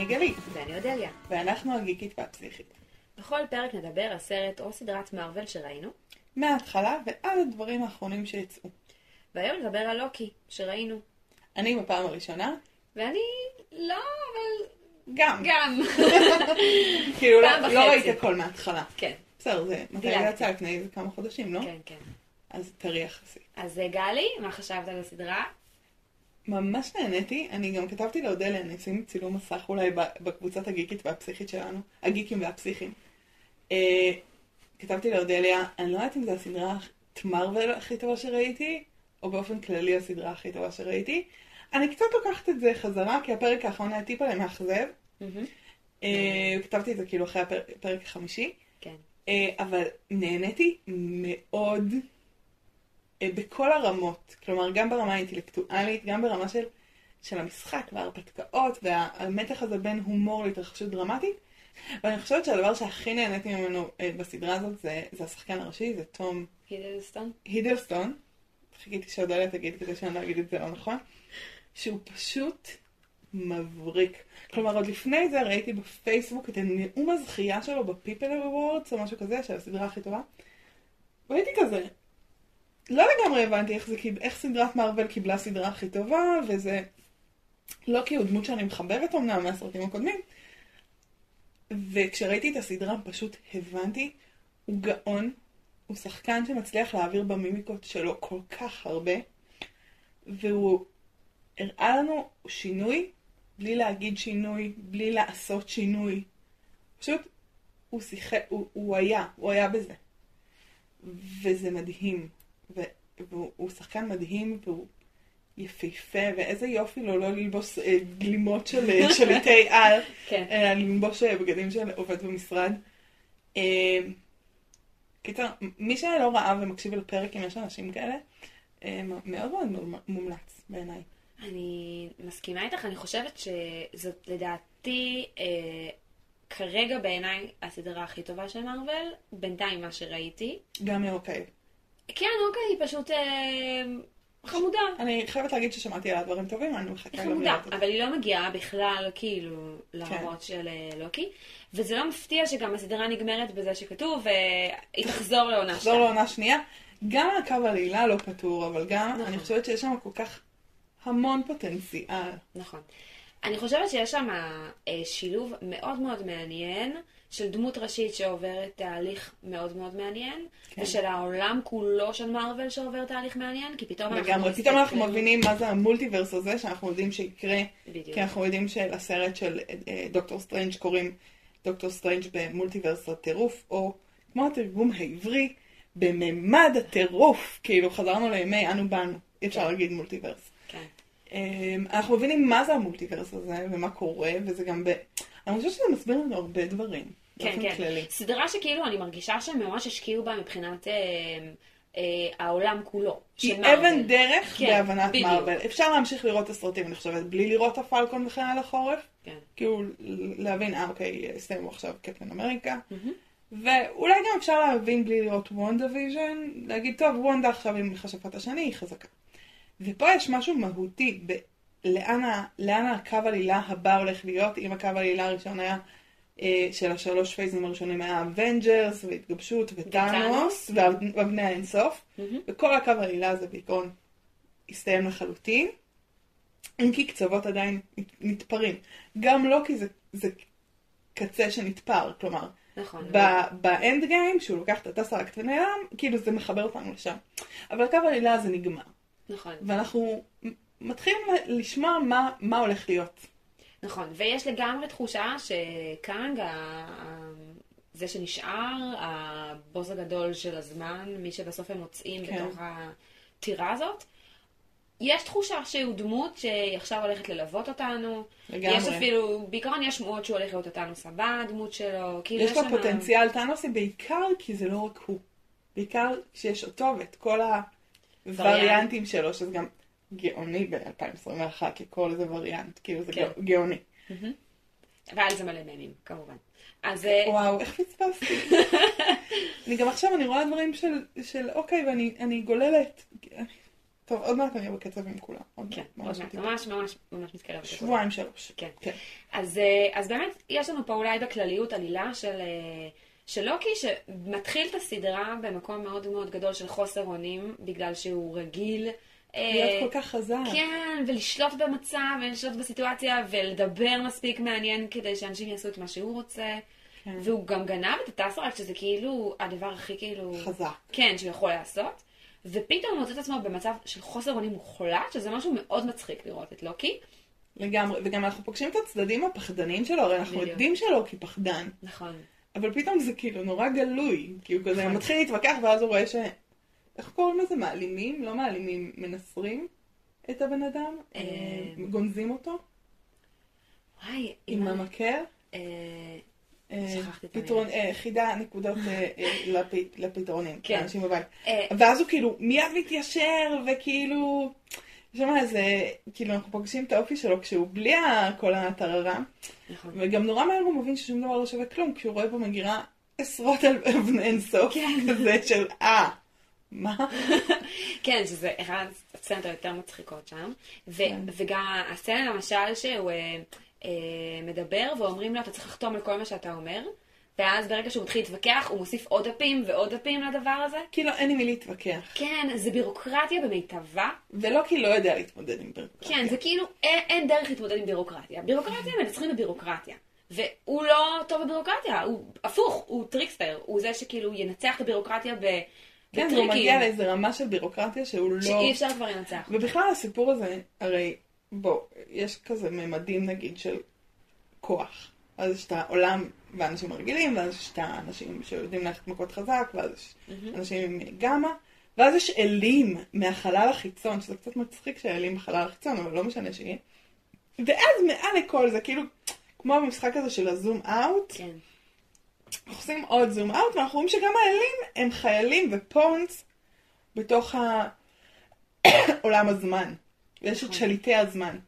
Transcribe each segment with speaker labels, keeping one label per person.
Speaker 1: אני גלית,
Speaker 2: ואני אודליה.
Speaker 1: ואנחנו הגיקית והפסיכית.
Speaker 2: בכל פרק נדבר על סרט או סדרת מארוול שראינו,
Speaker 1: מההתחלה ועד הדברים האחרונים שיצאו.
Speaker 2: והיום נדבר על לוקי, שראינו.
Speaker 1: אני בפעם הראשונה,
Speaker 2: ואני לא, אבל
Speaker 1: גם.
Speaker 2: גם.
Speaker 1: כאילו, לא. לא ראית הכל מההתחלה.
Speaker 2: כן,
Speaker 1: בסדר, זה מתי. יצא לפני כמה חודשים, לא?
Speaker 2: כן, כן.
Speaker 1: אז טרי יחסית.
Speaker 2: אז אה, גלי, מה חשבת על הסדרה?
Speaker 1: ממש נהניתי, אני גם כתבתי לאודליה, אני אשים צילום מסך אולי בקבוצת הגיקית והפסיכית שלנו, הגיקים והפסיכים. אה, כתבתי לאודליה, אני לא יודעת אם זו הסדרה מרוויל הכי טובה שראיתי, או באופן כללי הסדרה הכי טובה שראיתי. אני קצת לוקחת את זה חזרה, כי הפרק האחרון היה טיפה מאכזב.
Speaker 2: מהמם.
Speaker 1: אה, כתבתי את זה כאילו אחרי הפר- הפרק החמישי.
Speaker 2: כן.
Speaker 1: אה, אבל נהניתי מאוד בכל הרמות. כלומר, גם ברמה האינטלקטואלית, גם ברמה של, של המשחק וההרפתקאות והמתח הזה בין הומור להתרחשות דרמטית. ואני חושבת שהדבר שהכי נהניתי ממנו אה, בסדרה הזאת זה, זה השחקן הראשי, זה תום
Speaker 2: הידלסטון?
Speaker 1: הידלסטון. חיכיתי שאודליה תגיד כדי שאני לא אגיד את זה לא נכון. שהוא פשוט מבריק. כלומר, עוד לפני זה ראיתי בפייסבוק את הנאום הזכייה שלו ב People Awards או משהו כזה, של הסדרה הכי טובה. והייתי כזה, לא לגמרי הבנתי איך, זה, איך סדרת מארוול קיבלה סדרה הכי טובה, וזה לא כי הוא דמות שאני מחבבת אמנם מהסרטים הקודמים. וכשראיתי את הסדרה פשוט הבנתי, הוא גאון, הוא שחקן שמצליח להעביר במימיקות שלו כל כך הרבה, והוא הראה לנו שינוי, בלי להגיד שינוי, בלי לעשות שינוי. פשוט הוא שיחק, הוא, הוא היה, הוא היה בזה. וזה מדהים. והוא הוא שחקן מדהים, והוא יפהפה, ואיזה יופי לו לא ללבוש אה, גלימות של אה, שליטי על,
Speaker 2: כן.
Speaker 1: אלא ללבוש אה, בגדים של עובד במשרד. אה, קיצר, מי שלא ראה ומקשיב לפרק, אם יש אנשים כאלה, אה, מאוד מאוד מומלץ בעיניי.
Speaker 2: אני מסכימה איתך, אני חושבת שזאת לדעתי אה, כרגע בעיניי הסדרה הכי טובה של מארוול, בינתיים מה שראיתי.
Speaker 1: גם מאוקיי.
Speaker 2: כן, אוקיי, היא פשוט אה, חמודה.
Speaker 1: אני חייבת להגיד ששמעתי עליה דברים טובים, אני מחכה
Speaker 2: היא
Speaker 1: גם
Speaker 2: חמודה,
Speaker 1: לראות את זה.
Speaker 2: אבל היא לא מגיעה בכלל כאילו לרמות של אה, לוקי. וזה לא מפתיע שגם הסדרה נגמרת בזה שכתוב, והיא תחזור לעונה
Speaker 1: נחזור לעונה שנייה. גם הקו העלילה לא פתור, אבל גם
Speaker 2: נכון.
Speaker 1: אני חושבת שיש שם כל כך המון פוטנציאל.
Speaker 2: נכון. אני חושבת שיש שם אה, שילוב מאוד מאוד מעניין של דמות ראשית שעוברת תהליך מאוד מאוד מעניין,
Speaker 1: כן.
Speaker 2: ושל העולם כולו של מארוול שעובר תהליך מעניין, כי פתאום אנחנו
Speaker 1: לגמרי. פתאום אנחנו מבינים מה זה ה multiverse הזה, שאנחנו יודעים שיקרה,
Speaker 2: בדיוק.
Speaker 1: כי אנחנו יודעים שלסרט של אה, דוקטור סטרנג' קוראים דוקטור סטרנג' ב multiverse הטירוף, או כמו התרגום העברי, בממד הטירוף. כאילו חזרנו לימי אנו באנו, אי אפשר
Speaker 2: כן.
Speaker 1: להגיד multiverse.
Speaker 2: כן.
Speaker 1: אמ, אנחנו מבינים מה זה ה multiverse הזה ומה קורה, וזה גם ב... אני חושבת שזה מסביר לנו הרבה דברים.
Speaker 2: כן, כן.
Speaker 1: כללי.
Speaker 2: סדרה שכאילו אני מרגישה שהם ממש השקיעו בה מבחינת אה, אה, העולם כולו.
Speaker 1: היא. אבן דרך
Speaker 2: כן,
Speaker 1: בהבנת. מארוול. אפשר להמשיך לראות את הסרטים, אני חושבת, בלי לראות את הפלקון וחייל החורף.
Speaker 2: כן.
Speaker 1: כאילו, להבין, אה, אוקיי, הסתיימו עכשיו קפטן אמריקה.
Speaker 2: מהמם.
Speaker 1: ואולי גם אפשר להבין בלי לראות וונדה ויז'ן, להגיד, טוב, וונדה עכשיו היא מכשפת השני, היא חזקה. ופה יש משהו מהותי, ב- לאן, ה- לאן הקו עלילה הבא הולך להיות, אם הקו העלילה הראשון היה, של השלוש פייזים הראשונים היה Avengers והתגבשות וטאנוס. ואבני האינסוף,
Speaker 2: מהמם.
Speaker 1: וכל הקו העלילה הזה בעיקרון הסתיים לחלוטין, אם כי קצוות עדיין נתפרים. גם לוקי זה, זה קצה שנתפר, כלומר,
Speaker 2: נכון.
Speaker 1: באנד גיים, שהוא לוקח את הטסרקט ונעלם, כאילו זה מחבר אותנו לשם. אבל הקו העלילה הזה נגמר.
Speaker 2: נכון.
Speaker 1: ואנחנו מתחילים לשמוע מה, מה הולך להיות.
Speaker 2: נכון, ויש לגמרי תחושה שקאנג, זה שנשאר, הבוס הגדול של הזמן, מי שבסוף הם מוצאים
Speaker 1: כן.
Speaker 2: בתוך הטירה הזאת, יש תחושה שהוא דמות שהיא עכשיו הולכת ללוות אותנו.
Speaker 1: לגמרי.
Speaker 2: יש אפילו, בעיקרון יש שמועות שהוא הולך להיות אותנו סבא, הדמות שלו. כאילו
Speaker 1: יש לו
Speaker 2: שם-
Speaker 1: פוטנציאל טאנוסי בעיקר כי זה לא רק הוא. בעיקר שיש אותו ואת כל הווריאנטים שלו, שזה גם גאוני ב-2021 ככל איזה וריאנט, כאילו זה
Speaker 2: כן.
Speaker 1: גא- גאוני.
Speaker 2: ועל זה מלא ממים, כמובן. אז אה,
Speaker 1: וואו, איך פספסתי. אני גם עכשיו, אני רואה דברים של, של אוקיי, ואני אני גוללת. טוב, עוד מעט אני אהיה בקצב עם כולם.
Speaker 2: כן, עוד מעט. ממש ממש ממש מתקרבת. לכולם.
Speaker 1: שבועיים שלוש.
Speaker 2: כן.
Speaker 1: כן.
Speaker 2: אז, אה, אז באמת, יש לנו פה אולי בכלליות עלילה של, אה, של לוקי, שמתחיל את הסדרה במקום מאוד מאוד גדול של חוסר אונים, בגלל שהוא רגיל. אה,
Speaker 1: להיות כל כך חזק.
Speaker 2: כן, ולשלוט במצב, ולשלוט בסיטואציה, ולדבר מספיק מעניין כדי שאנשים יעשו את מה שהוא רוצה.
Speaker 1: כן.
Speaker 2: והוא גם גנב את הטסרקט, שזה כאילו הדבר הכי כאילו...
Speaker 1: חזק.
Speaker 2: כן, שהוא יכול לעשות. ופתאום הוא מוצא את עצמו במצב של חוסר אונים מוחלט, שזה משהו מאוד מצחיק לראות את לוקי.
Speaker 1: לגמרי, וגם אנחנו פוגשים את הצדדים הפחדנים שלו, הרי אנחנו
Speaker 2: בדיוק.
Speaker 1: יודעים שלא כי פחדן,
Speaker 2: נכון.
Speaker 1: אבל פתאום זה כאילו נורא גלוי, כי הוא כזה
Speaker 2: נכון.
Speaker 1: מתחיל להתווכח ואז הוא רואה ש... איך קוראים לזה? מעלימים? לא מעלימים, מנסרים את הבן אדם?
Speaker 2: אה,
Speaker 1: אה, גונזים אותו?
Speaker 2: וואי,
Speaker 1: עם המקל?
Speaker 2: אה.
Speaker 1: פתרון, חידה, נקודות לפ- לפתרונים,
Speaker 2: כן.
Speaker 1: לאנשים בבית.
Speaker 2: אה,
Speaker 1: ואז הוא כאילו מיד מתיישר, וכאילו... שם איזה, כאילו אנחנו פוגשים את האופי שלו כשהוא בלי כל הטררה,
Speaker 2: נכון.
Speaker 1: וגם נורא מהר הוא מבין ששום דבר לא שווה כלום, כשהוא רואה במגירה עשרות אבני אינסוף,
Speaker 2: כן.
Speaker 1: כזה של אה, מה?
Speaker 2: כן, שזה אחד הסצנות היותר מצחיקות שם. ו-
Speaker 1: כן.
Speaker 2: וגם הסצנה למשל שהוא אה, אה, מדבר ואומרים לו אתה צריך לחתום על כל מה שאתה אומר, ואז ברגע שהוא מתחיל להתווכח הוא מוסיף עוד דפים ועוד דפים לדבר הזה.
Speaker 1: כאילו אין עם מי להתווכח.
Speaker 2: כן, זה בירוקרטיה במיטבה.
Speaker 1: ולוקי לא יודע להתמודד עם בירוקרטיה.
Speaker 2: כן, זה כאילו, אין, אין דרך להתמודד עם בירוקרטיה. בירוקרטיה מנצחים בבירוקרטיה. והוא לא טוב בבירוקרטיה, הוא הפוך, הוא trickster. הוא זה שכאילו ינצח את הבירוקרטיה ב...
Speaker 1: כן, והוא מגיע לאיזה רמה של בירוקרטיה שהוא לא...
Speaker 2: שאי אפשר כבר לנצח.
Speaker 1: ובכלל הסיפור הזה, הרי, בוא, יש כזה ממדים נגיד של כוח. אז יש את העולם והאנשים הרגילים, ואז יש את האנשים שיודעים ללכת מכות חזק, ואז יש אנשים עם גמא, ואז יש אלים מהחלל החיצון, שזה קצת מצחיק שהאלים בחלל החיצון, אבל לא משנה שיהיה. ואז מעל לכל זה, כאילו, כמו במשחק הזה של הזום אאוט,
Speaker 2: כן.
Speaker 1: עושים עוד זום אאוט, ואנחנו רואים שגם האלים הם חיילים ופונס בתוך ה- עולם הזמן. ויש את
Speaker 2: נכון.
Speaker 1: שליטי הזמן.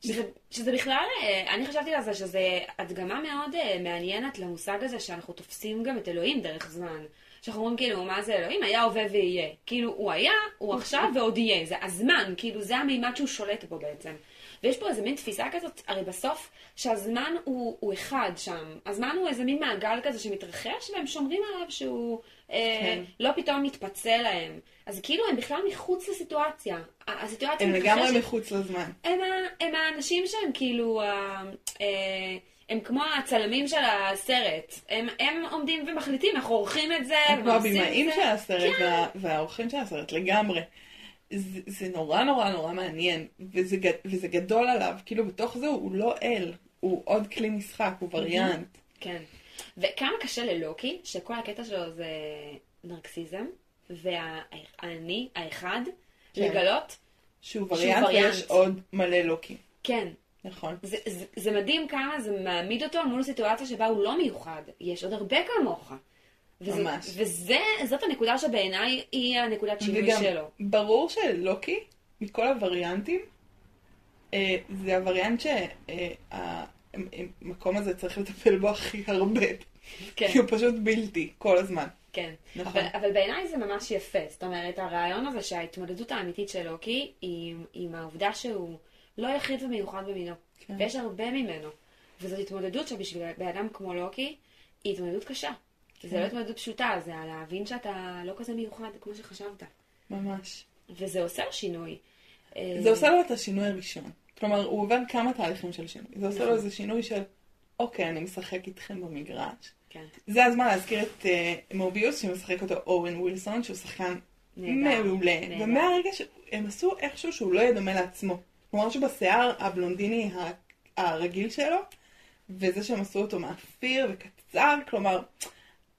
Speaker 2: שזה, שזה בכלל, אה, אני חשבתי על זה שזה הדגמה מאוד אה, מעניינת למושג הזה שאנחנו תופסים גם את אלוהים דרך זמן. שאנחנו אומרים כאילו, מה זה אלוהים? היה, הווה ויהיה. כאילו, הוא היה, הוא עכשיו ועוד יהיה. זה הזמן, כאילו, זה המימד שהוא שולט בו בעצם. ויש פה איזה מין תפיסה כזאת, הרי בסוף, שהזמן הוא, הוא אחד שם. הזמן הוא איזה מין מעגל כזה שמתרחש, והם שומרים עליו שהוא אה,
Speaker 1: כן.
Speaker 2: לא פתאום מתפצל להם. אז כאילו, הם בכלל מחוץ לסיטואציה. הסיטואציה
Speaker 1: הם לגמרי
Speaker 2: מתרחשת
Speaker 1: מחוץ לזמן.
Speaker 2: הם, הם האנשים שהם כאילו, ה- אה, הם כמו הצלמים של הסרט. הם, הם עומדים ומחליטים, אנחנו עורכים את זה,
Speaker 1: הם כמו הבמאים של. הסרט
Speaker 2: כן.
Speaker 1: וה- והאורחים של הסרט, לגמרי. זה, זה נורא נורא נורא מעניין, וזה, וזה גדול עליו, כאילו בתוך זה הוא לא אל, הוא עוד כלי משחק, הוא וריאנט.
Speaker 2: כן. וכמה קשה ללוקי, שכל הקטע שלו זה נרקסיזם, והאני, האחד,
Speaker 1: כן.
Speaker 2: לגלות,
Speaker 1: שהוא וריאנט
Speaker 2: וריאנט.
Speaker 1: ויש עוד מלא לוקים,
Speaker 2: כן,
Speaker 1: נכון.
Speaker 2: זה, זה, זה מדהים כמה זה מעמיד אותו מול סיטואציה שבה הוא לא מיוחד. יש עוד הרבה כמוך. וזה,
Speaker 1: ממש.
Speaker 2: וזה, זאת הנקודה שבעיניי היא הנקודת שינוי שלו.
Speaker 1: ברור שלוקי, מכל הווריאנטים, זה הווריאנט שהמקום הזה צריך לטפל בו הכי הרבה.
Speaker 2: כן,
Speaker 1: כי הוא פשוט בלתי, כל הזמן.
Speaker 2: כן.
Speaker 1: נכון.
Speaker 2: אבל, אבל בעיניי זה ממש יפה. זאת אומרת, הרעיון הזה שההתמודדות האמיתית של לוקי היא עם העובדה שהוא לא יחיד ומיוחד במינו.
Speaker 1: כן.
Speaker 2: ויש הרבה ממנו. וזאת התמודדות שבשביל בן אדם כמו לוקי, היא התמודדות קשה. זה
Speaker 1: כן.
Speaker 2: לא התמודדות פשוטה, זה להבין שאתה לא כזה מיוחד כמו שחשבת.
Speaker 1: ממש.
Speaker 2: וזה עושה שינוי. אה,
Speaker 1: זה עושה לו את השינוי הראשון. כלומר, הוא עובר כמה תהליכים של שינוי. זה עושה לו
Speaker 2: נכון.
Speaker 1: איזה שינוי של, אוקיי, אני משחק איתכם במגרש.
Speaker 2: כן.
Speaker 1: זה הזמן להזכיר את אה, מוביוס, שמשחק אותו אורן ווילסון, שהוא שחקן מעולה. ומהרגע שהם עשו איכשהו שהוא לא יהיה דומה לעצמו. כלומר שבשיער הבלונדיני הרגיל שלו, וזה שהם עשו אותו מאפיר וקצר, כלומר,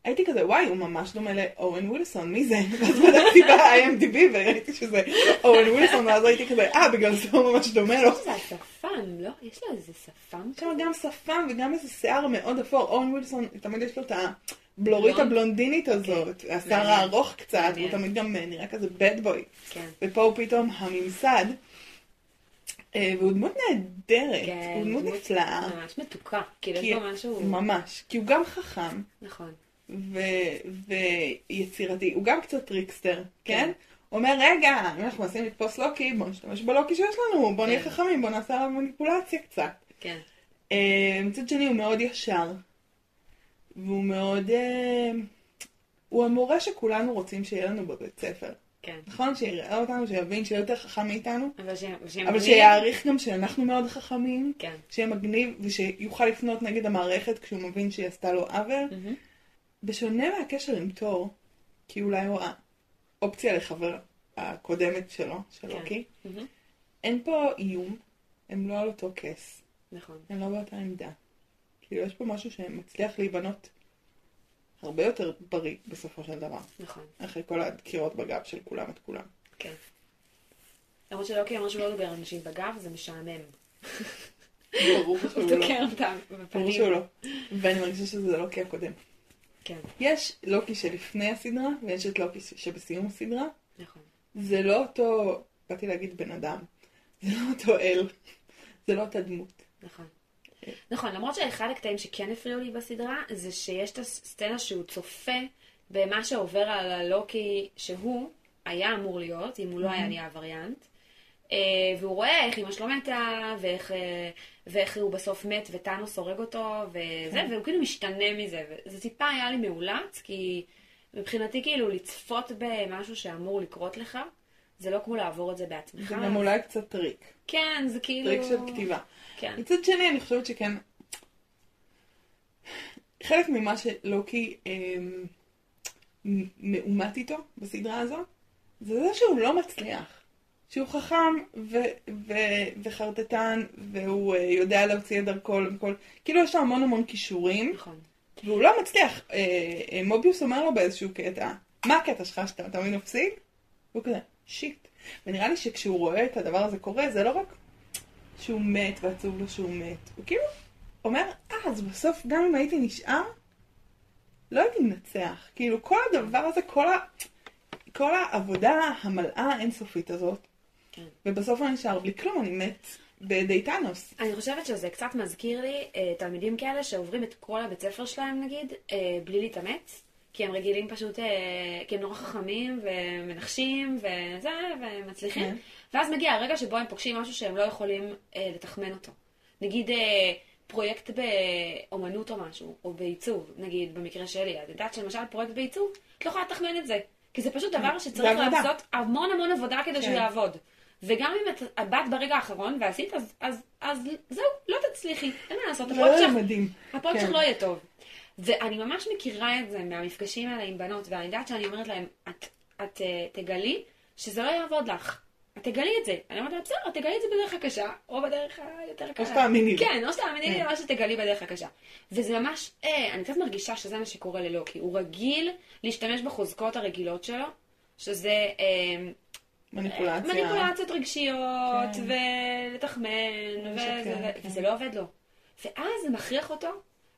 Speaker 1: הייתי כזה, וואי, הוא ממש דומה לאורן ווילסון, מי זה? ואז בדקתי ב-IMDb וראיתי שזה אורן ווילסון, ואז הייתי כזה, אה, בגלל זה הוא ממש דומה לו.
Speaker 2: זה השפם, לא? יש לו איזה שפם
Speaker 1: יש שם גם שפם וגם איזה שיער מאוד אפור. אורן ווילסון, תמיד יש לו את הבלורית
Speaker 2: בלונד?
Speaker 1: הבלונדינית הזאת, השיער
Speaker 2: מעניין.
Speaker 1: הארוך קצת,
Speaker 2: מעניין.
Speaker 1: תמיד גם אה, נראה כזה bad boy.
Speaker 2: כן.
Speaker 1: ופה הוא פתאום הממסד, אה, והוא דמות נהדרת,
Speaker 2: כן,
Speaker 1: הוא דמות נפלאה.
Speaker 2: ממש מתוקה. כאילו, יש בו משהו...
Speaker 1: ממש, כי הוא גם חכם
Speaker 2: נכון.
Speaker 1: ו- ויצירתי, הוא גם קצת trickster, כן? הוא אומר, רגע, אם אנחנו מנסים לתפוס לוקי, בוא נשתמש בלוקי שיש לנו, בוא נהיה
Speaker 2: כן.
Speaker 1: חכמים, בוא נעשה עליו מניפולציה קצת.
Speaker 2: כן.
Speaker 1: אה, מצד שני הוא מאוד ישר, והוא מאוד... אה, הוא המורה שכולנו רוצים שיהיה לנו בבית ספר.
Speaker 2: כן.
Speaker 1: נכון? שיראה אותנו, שיבין שיהיה יותר חכם מאיתנו,
Speaker 2: אבל ש- שיהיה
Speaker 1: אבל. שיעריך גם שאנחנו מאוד חכמים,
Speaker 2: כן.
Speaker 1: שיהיה מגניב, ושיוכל לפנות נגד המערכת כשהוא מבין שהיא עשתה לו עוול.
Speaker 2: מהמם.
Speaker 1: בשונה מהקשר עם תור, כי אולי הוא האופציה לחבר הקודמת שלו, של
Speaker 2: כן.
Speaker 1: לוקי,
Speaker 2: מהמם.
Speaker 1: אין פה איום, הם לא על אותו כס,
Speaker 2: נכון.
Speaker 1: הם לא באותה עמדה. כאילו, יש פה משהו שמצליח להיבנות הרבה יותר בריא בסופו של דבר,
Speaker 2: נכון.
Speaker 1: אחרי כל הדקירות בגב של כולם את כולם.
Speaker 2: כן. למרות שלוקי אמר שהוא לא מדבר על אנשים בגב, זה משעמם.
Speaker 1: ברור
Speaker 2: הוא
Speaker 1: שהוא לא.
Speaker 2: תוקע אותם
Speaker 1: ברור
Speaker 2: בפנים.
Speaker 1: שהוא לא. ואני מרגישה שזה לוקי הקודם.
Speaker 2: כן,
Speaker 1: יש לוקי שלפני הסדרה, ויש את לוקי שבסיום הסדרה.
Speaker 2: נכון.
Speaker 1: זה לא אותו, באתי להגיד בן אדם, זה לא אותו אל, זה לא אותה דמות.
Speaker 2: נכון. נכון, למרות שאחד הקטעים שכן הפריעו לי בסדרה, זה שיש את הסצנה שהוא צופה במה שעובר על הלוקי שהוא היה אמור להיות, אם הוא לא היה נהיה הווריאנט. אה, והוא רואה איך אמא שלו מתה, ואיך, אה, ואיך הוא בסוף מת וטאנוס הורג אותו, וזה, והוא כאילו משתנה מזה. וזה טיפה היה לי מאולץ, כי מבחינתי כאילו לצפות במשהו שאמור לקרות לך, זה לא כמו לעבור את זה בעצמך.
Speaker 1: זה גם אולי קצת טריק,
Speaker 2: כן, זה כאילו...
Speaker 1: טריק של כתיבה.
Speaker 2: כן.
Speaker 1: מצד שני, אני חושבת שכן, חלק ממה שלוקי אמ, מעומת איתו בסדרה הזו, זה זה שהוא לא מצליח. שהוא חכם ו- ו- וחרטטן, והוא אה, יודע להוציא את דרכו לכל... כאילו יש לו המון המון כישורים,
Speaker 2: נכון.
Speaker 1: והוא לא מצליח. אה, אה, מוביוס אומר לו באיזשהו קטע, מה הקטע שלך שאתה תמיד מפסיד? והוא כזה, שיט. ונראה לי שכשהוא רואה את הדבר הזה קורה, זה לא רק שהוא מת ועצוב לו שהוא מת. הוא כאילו אומר, אה, אז בסוף גם אם הייתי נשאר, לא הייתי מנצח. כאילו, כל הדבר הזה, כל, ה... כל העבודה המלאה האינסופית הזאת. ובסוף אני נשאר בלי כלום, אני מת בידי טאנוס.
Speaker 2: אני חושבת שזה קצת מזכיר לי אה, תלמידים כאלה שעוברים את כל הבית ספר שלהם נגיד, אה, בלי להתאמץ, כי הם רגילים פשוט, אה, כי הם נורא חכמים ומנחשים וזה, ומצליחים,
Speaker 1: כן.
Speaker 2: ואז מגיע הרגע שבו הם פוגשים משהו שהם לא יכולים אה, לתחמן אותו. נגיד אה, פרויקט באומנות או משהו, או בעיצוב, נגיד במקרה שלי, את יודעת שלמשל פרויקט בעיצוב, את לא יכולה לתחמן את זה, כי זה פשוט דבר שצריך. לעשות המון המון עבודה כדי שהוא
Speaker 1: כן.
Speaker 2: יעבוד. וגם אם את את באת ברגע האחרון ועשית, אז, אז, אז זהו, לא תצליחי, אין מה לעשות,
Speaker 1: זה
Speaker 2: הפרויקט
Speaker 1: לא
Speaker 2: שלך. הפרויקט
Speaker 1: כן.
Speaker 2: לא יהיה טוב. ואני ממש מכירה את זה מהמפגשים האלה עם בנות, ואני יודעת שאני אומרת להן, את, את אה, תגלי שזה לא יעבוד לך. את תגלי את זה. אני אומרת לה, בסדר, תגלי את זה בדרך הקשה, או בדרך היותר קלה.
Speaker 1: שתאמיני לי.
Speaker 2: כן, או שתאמיני לי,
Speaker 1: כן.
Speaker 2: או שתגלי בדרך הקשה. וזה ממש, אה, אני קצת מרגישה שזה מה שקורה ללוקי. הוא רגיל להשתמש בחוזקות הרגילות שלו, שזה אה,
Speaker 1: מניפולציה.
Speaker 2: מניפולציות רגשיות,
Speaker 1: כן.
Speaker 2: ולתחמן, וזה,
Speaker 1: כן.
Speaker 2: וזה לא עובד לו. ואז זה מכריח אותו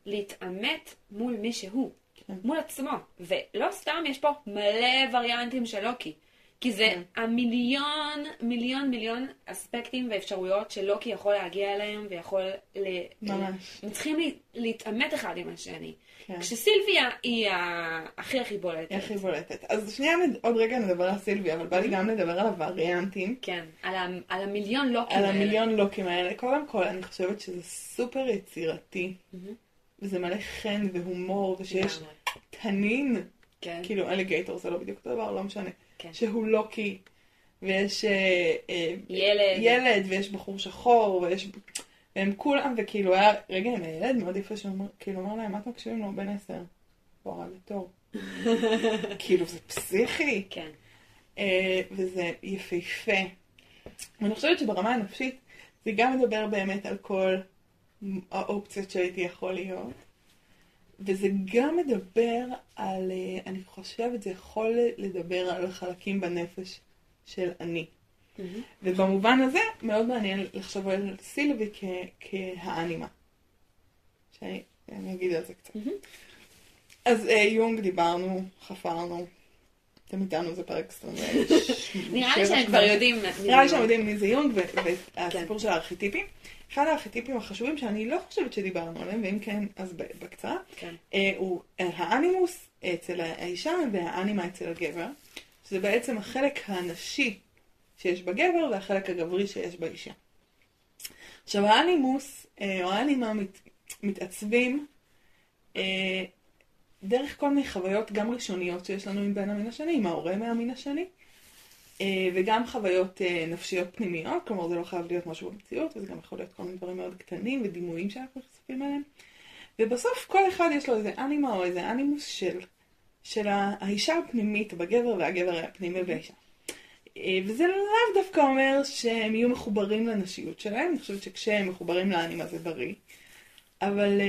Speaker 2: להתעמת מול מי שהוא,
Speaker 1: כן.
Speaker 2: מול עצמו. ולא סתם יש פה מלא וריאנטים של לוקי. כי זה
Speaker 1: כן.
Speaker 2: המיליון, מיליון, מיליון אספקטים ואפשרויות שלוקי יכול להגיע אליהם ויכול ל...
Speaker 1: ממש.
Speaker 2: הם צריכים לה- להתעמת אחד עם השני.
Speaker 1: כן.
Speaker 2: כשסילביה היא הכי הכי בולטת.
Speaker 1: היא הכי בולטת. אז שנייה, עוד רגע נדבר על סילביה, אבל בא לי גם לדבר על הווריאנטים.
Speaker 2: כן, על, ה- על המיליון לוקים
Speaker 1: על
Speaker 2: האלה.
Speaker 1: המיליון לוקים האלה. קודם כל, אני חושבת שזה סופר יצירתי. וזה מלא חן והומור, ושיש. תנין,
Speaker 2: כן.
Speaker 1: כאילו אליגייטור זה לא בדיוק אותו דבר, לא משנה,
Speaker 2: כן.
Speaker 1: שהוא לוקי, ויש אה, אה,
Speaker 2: ילד.
Speaker 1: ילד, ויש בחור שחור, ויש... והם כולם, וכאילו היה רגע עם הילד מאוד יפה, שהוא אומר- כאילו אמר להם, מה אתם מקשיבים לו? בן עשר. הוא הרג בתור. כאילו, זה פסיכי.
Speaker 2: כן.
Speaker 1: אה, וזה יפהפה. ואני חושבת שברמה הנפשית זה גם מדבר באמת על כל האופציות שהייתי יכול להיות. וזה גם מדבר על, אה, אני חושבת, זה יכול לדבר על חלקים בנפש של אני.
Speaker 2: מהמם.
Speaker 1: ובמובן הזה מאוד מעניין לחשוב על סילבי כ- כהאנימה. שאני אני אגיד על זה קצת.
Speaker 2: מהמם.
Speaker 1: אז אה, יונג דיברנו, חפרנו. אתם איתנו, זה פרק 26.
Speaker 2: נראה לי שהם כבר יודעים.
Speaker 1: נראה לי. שהם יודעים מי זה יונג ו- והסיפור
Speaker 2: כן.
Speaker 1: של הארכיטיפים. אחד הארכיטיפים החשובים שאני לא חושבת שדיברנו עליהם, ואם כן, אז בקצרה,
Speaker 2: כן.
Speaker 1: אה, הוא אה, האנימוס אצל האישה והאנימה אצל הגבר. שזה בעצם החלק הנשי שיש בגבר והחלק הגברי שיש באישה. עכשיו האנימוס, אה, או האנימה מת, מתעצבים דרך כל מיני חוויות גם ראשוניות שיש לנו עם בן המין השני, עם ההורה מהמין השני, וגם חוויות אה, נפשיות פנימיות, כלומר זה לא חייב להיות משהו במציאות, וזה גם יכול להיות כל מיני דברים מאוד קטנים ודימויים שאנחנו נחשפים אליהם. ובסוף כל אחד יש לו איזה אנימה או איזה אנימוס של, של האישה הפנימית בגבר והגבר הפנימי באישה. אה, וזה לאו דווקא אומר שהם יהיו מחוברים לנשיות שלהם, אני חושבת שכשהם מחוברים לאנימה זה בריא. אבל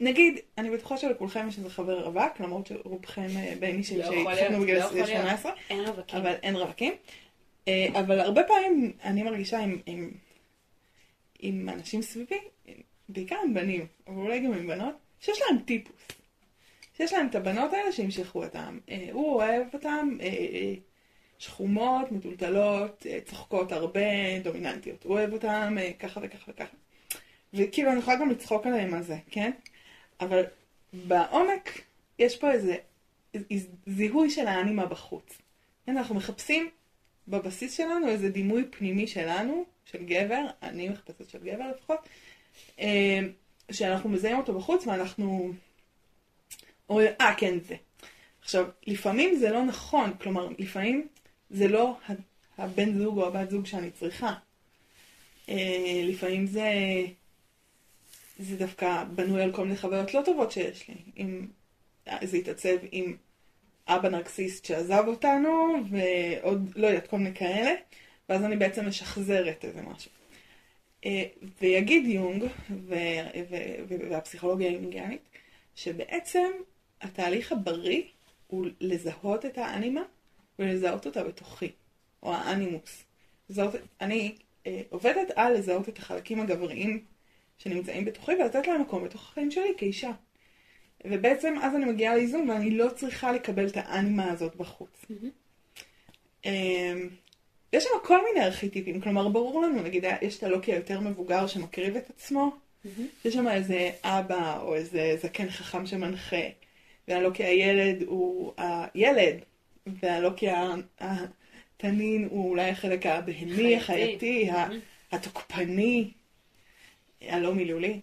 Speaker 1: נגיד, אני בטוחה שלכולכם יש איזה חבר רווק, למרות שרובכם בייני של שהתחתנו בגיל 18,
Speaker 2: אין רווקים.
Speaker 1: אבל אין רווקים. אבל הרבה פעמים אני מרגישה עם, עם, עם אנשים סביבי, בעיקר עם בנים, אבל אולי גם עם בנות, שיש להם טיפוס. שיש להם את הבנות האלה שימשכו אותם. הוא אוהב אותם שחומות, מטולטלות, צוחקות הרבה, דומיננטיות. הוא אוהב אותם ככה וככה וככה. וכאילו אני יכולה גם לצחוק עליהם על זה, כן? אבל בעומק יש פה איזה זיהוי של האנימה בחוץ. כן, אנחנו מחפשים בבסיס שלנו איזה דימוי פנימי שלנו, של גבר, אני מחפשת של גבר לפחות, אה, שאנחנו מזהים אותו בחוץ ואנחנו אה, כן, זה. עכשיו, לפעמים זה לא נכון, כלומר, לפעמים זה לא הבן זוג או הבת זוג שאני צריכה. אה, לפעמים זה... זה דווקא בנוי על כל מיני חוויות לא טובות שיש לי. אם זה יתעצב עם אבא נרקסיסט שעזב אותנו, ועוד, לא יודעת, כל מיני כאלה, ואז אני בעצם משחזרת איזה משהו. אה, ויגיד יונג, והפסיכולוגיה היונגיאנית, שבעצם התהליך הבריא הוא לזהות את האנימה ולזהות אותה בתוכי, או האנימוס. לזהות, אני אה, עובדת על לזהות את החלקים הגבריים שנמצאים בתוכי ולתת להם מקום בתוך החיים שלי כאישה. ובעצם אז אני מגיעה לאיזון ואני לא צריכה לקבל את האנימה הזאת בחוץ. Mm-hmm. יש שם כל מיני ארכיטיפים, כלומר ברור לנו, נגיד יש את הלוקי היותר מבוגר שמקריב את עצמו, mm-hmm. יש שם איזה אבא או איזה זקן חכם שמנחה, והלוקי הילד הוא הילד, והלוקי התנין הוא אולי החלק הבהמי, החייתי, mm-hmm. התוקפני. הלא מילולי.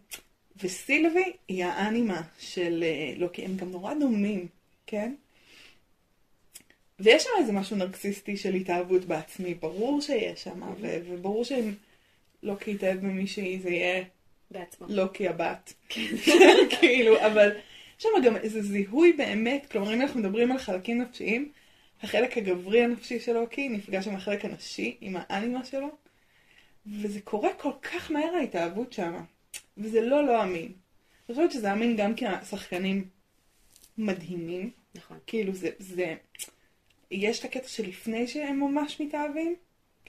Speaker 1: וסילבי היא האנימה של אה, לוקי, הם גם נורא דומים, כן? ויש שם איזה משהו נרקסיסטי של התאהבות בעצמי, ברור שיש שם, ו- וברור שאם לוקי יתאהב במישהי זה יהיה
Speaker 2: בעצמו.
Speaker 1: לוקי הבת. כאילו, אבל יש שם גם איזה זיהוי באמת, כלומר אם אנחנו מדברים על חלקים נפשיים, החלק הגברי הנפשי של לוקי נפגש עם החלק הנשי, עם האנימה שלו, וזה קורה כל כך מהר ההתאהבות שם, וזה לא לא אמין. אני חושבת שזה אמין גם כי השחקנים מדהימים.
Speaker 2: נכון.
Speaker 1: כאילו זה, זה, יש את הקטע שלפני שהם ממש מתאהבים,